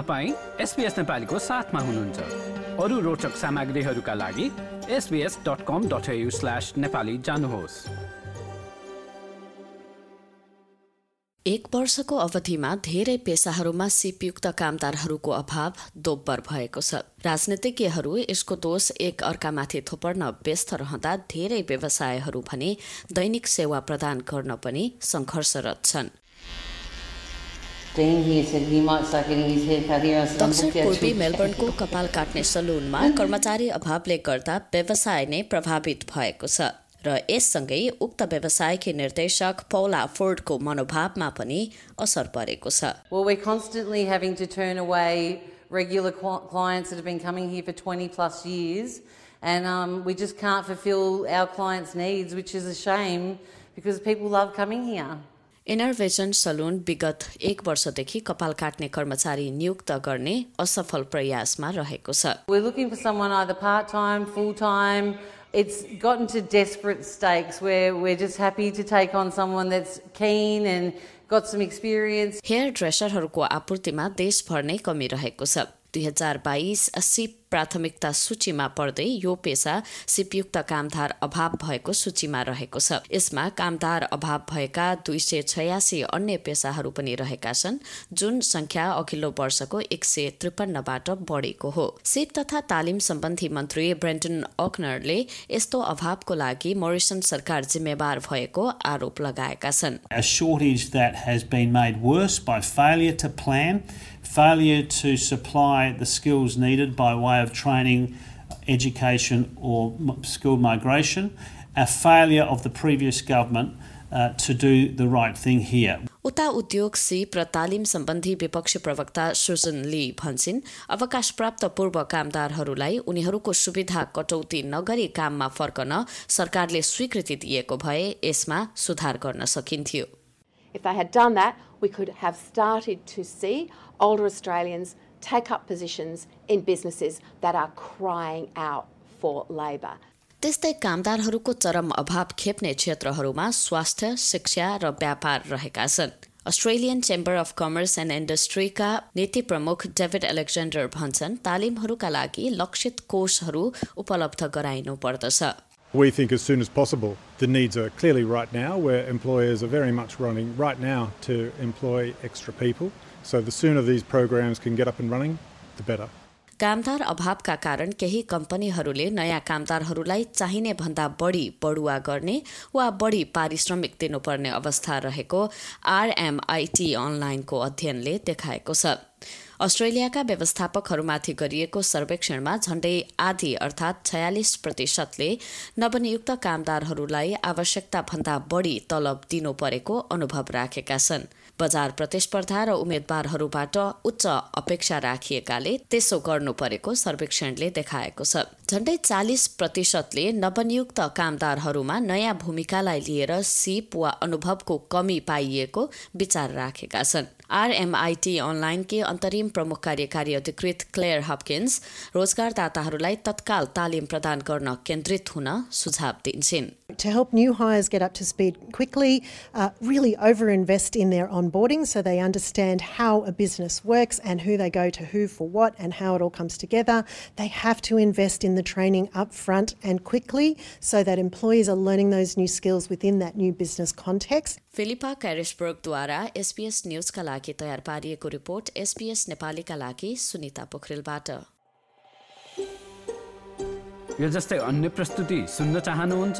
तपाईँ एसपिएस नेपालीको साथमा हुनुहुन्छ। अरू रोचक सामग्रीहरूका लागि एसबिएस डट जानुहोस्। एक वर्षको अवधिमा धेरै पेसाहरूमा सिपयुक्त कामदारहरूको अभाव दोब्बर भएको छ। राजनीतिज्ञहरू यसको दोष एक अर्कामाथि थोपर्न व्यस्त रहँदा धेरै व्यवसायहरू भने दैनिक सेवा प्रदान गर्न पनि सङ्घर्षरत छन्। दक्षिण पूर्वी मेलबर्नको कपाल काट्ने सलुनमा कर्मचारी अभावले गर्दा व्यवसाय नै प्रभावित भएको छ र यससँगै उक्त व्यवसायकी निर्देशक पौला फोर्डको मनोभावमा पनि असर परेको छ regular clients that have been coming here for 20 plus years, and um, we just can't fulfill our clients' needs, which is a shame because people love coming here. Inner Vision salon विगत एक वर्षदेखि कपाल काट्ने कर्मचारी नियुक्त गर्ने असफल प्रयासमा रहेको छ We're looking for someone either part time, full time. It's gotten to desperate stakes where we're just happy to take on someone that's keen and got some experience. Hair ड्रेसरहरूको आपूर्तिमा देशभर नै कमी रहेको छ दुई हजार बाइस सिप प्राथमिकता सूचीमा पर्दै यो पेसा सिपयुक्त कामदार अभाव भएको सूचीमा रहेको छ। यसमा कामदार अभाव भएका दुई सय छयासी अन्य पेसाहरू पनि रहेका छन् जुन संख्या अघिल्लो वर्षको एक सय त्रिपन्नबाट बढेको हो। सिप तथा तालिम सम्बन्धी मन्त्री ब्रेन्टन अकनरले यस्तो अभावको लागि मोरिसन सरकार जिम्मेवार भएको आरोप लगाएका छन्। A shortage that has been made worse by failure to plan, failure to supply the skills needed by way of training, education, or m- school migration, a failure of the previous government uh, to do the right thing here. उता उद्योग सिप र तालिम सम्बन्धी विपक्षी प्रवक्ता सुजन ली भन्छन् अवकाशप्राप्त पूर्व कामदारहरूलाई उनीहरूको सुविधा कटौती नगरी काममा फर्कन सरकारले स्वीकृति दिएको भए यसमा सुधार गर्न सकिन्थ्यो If they had done that, we could have started to see older Australians take up positions in businesses that are crying out for labour. त्यस्तै कामदारहरूको चरम अभाव खेप्ने क्षेत्रहरूमा स्वास्थ्य शिक्षा र व्यापार रहेका छन् Australian chamber of commerce and इन्डस्ट्रीका नीति प्रमुख डेभिड एलेक्जेन्डर भन्छन् तालिमहरूका लागि लक्षित कोषहरू उपलब्ध गराइनु पर्दछ We think as soon as possible. The needs are clearly right now, where employers are very much running right now to employ extra people. So the sooner these programs can get up and running, the better. कामदार अभावका कारण केही कम्पनीहरूले नयाँ कामदारहरूलाई चाहिने भन्दा बढी बढुवा गर्ने वा बढी पारिश्रमिक दिनुपर्ने अवस्था रहेको आरएमआईटी अनलाइनको अध्ययनले देखाएको छ अस्ट्रेलियाका व्यवस्थापकहरूमाथि गरिएको सर्वेक्षणमा झण्डै आधी अर्थात् छयालिस प्रतिशतले नवनियुक्त कामदारहरूलाई आवश्यकता भन्दा बढी तलब दिनु परेको अनुभव राखेका छन्। बजार प्रतिस्पर्धा र उम्मेद्वारहरूबाट उच्च अपेक्षा राखिएकाले त्यसो गर्नु परेको सर्वेक्षणले देखाएको छ। झण्डै चालिस प्रतिशतले नवनियुक्त कामदारहरूमा नयाँ भूमिकालाई लिएर सिप वा अनुभवको कमी पाइएको विचार राखेका छन्। आरएमआईटी अनलाइनकी अन्तरिम प्रमुख कार्यकारी अधिकृत क्लेयर हपकिन्स रोजगारदाताहरूलाई तत्काल तालिम प्रदान गर्न केन्द्रित हुन सुझाव दिन्छन्। To help new hires get up to speed quickly, uh, really overinvest in their onboarding so they understand how a business works and who they go to who for what and how it all comes together. They have to invest in the training up front and quickly so that employees are learning those new skills within that new business context. Philippa क्यारिसबर्गद्वारा SPS न्युजका लागि तयार पारिएको report SPS नेपालीका लागि सुनिता पोखरेलबाट यो जस्तै अन्य प्रस्तुति सुन्न चाहनुहुन्छ